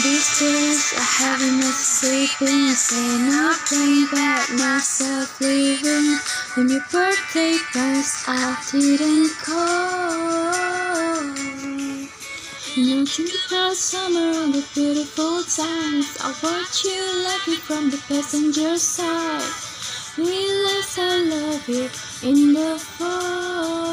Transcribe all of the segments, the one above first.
These days I haven't enough sleeping, saying nothing about myself leaving. When your birthday was, I didn't call. You think about summer and the beautiful times. I watch you laughing from the passenger side. Realize I love you in the fall.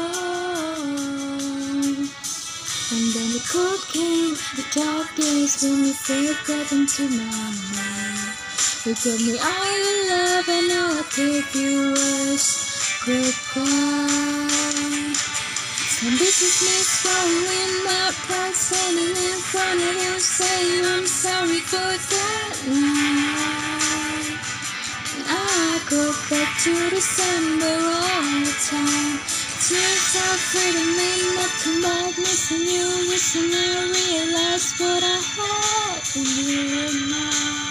And then the cold came, the dark days when you forgot into my mind. You told me all your love and all I gave you was goodbye. And this is me swallowing my pride, standing in front of you, saying I'm sorry for that night. And I go back to December all the time. Tears are freedom ain't nothing but missing you, wishing I realized what I had in and mine.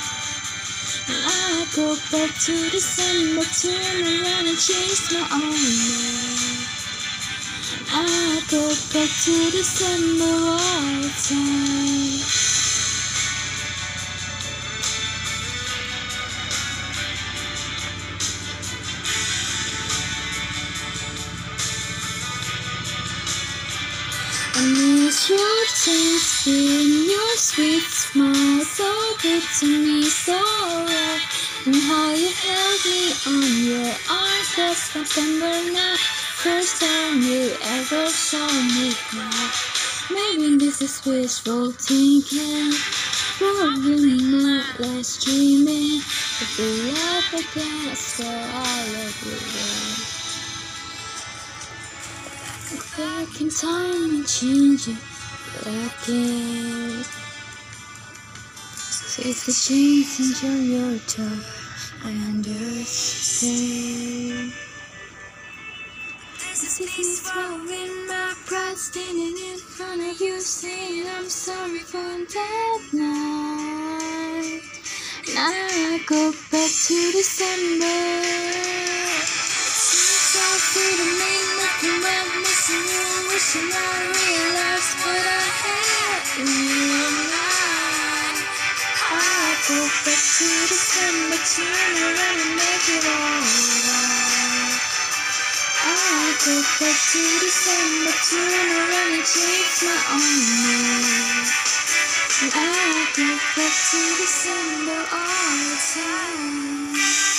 I go back to December, turn around and chase my own mind. I go back to December all the time. I miss your taste in your sweet smile, so good to me, so right. And how you held me on your arms last September night. First time you ever saw me cry. Maybe this is wishful thinking, probably not less dreaming. If we love again, I swear I'll love you Go back in time and change it, but I can't. So if the change on your tongue, I understand. This is me in my pride, standing in front of you, saying I'm sorry for that night. Now I go back to December. Go back to December, turn around and make it alright. I go back to December, turn around and change my own mind. And I go back to December all the time.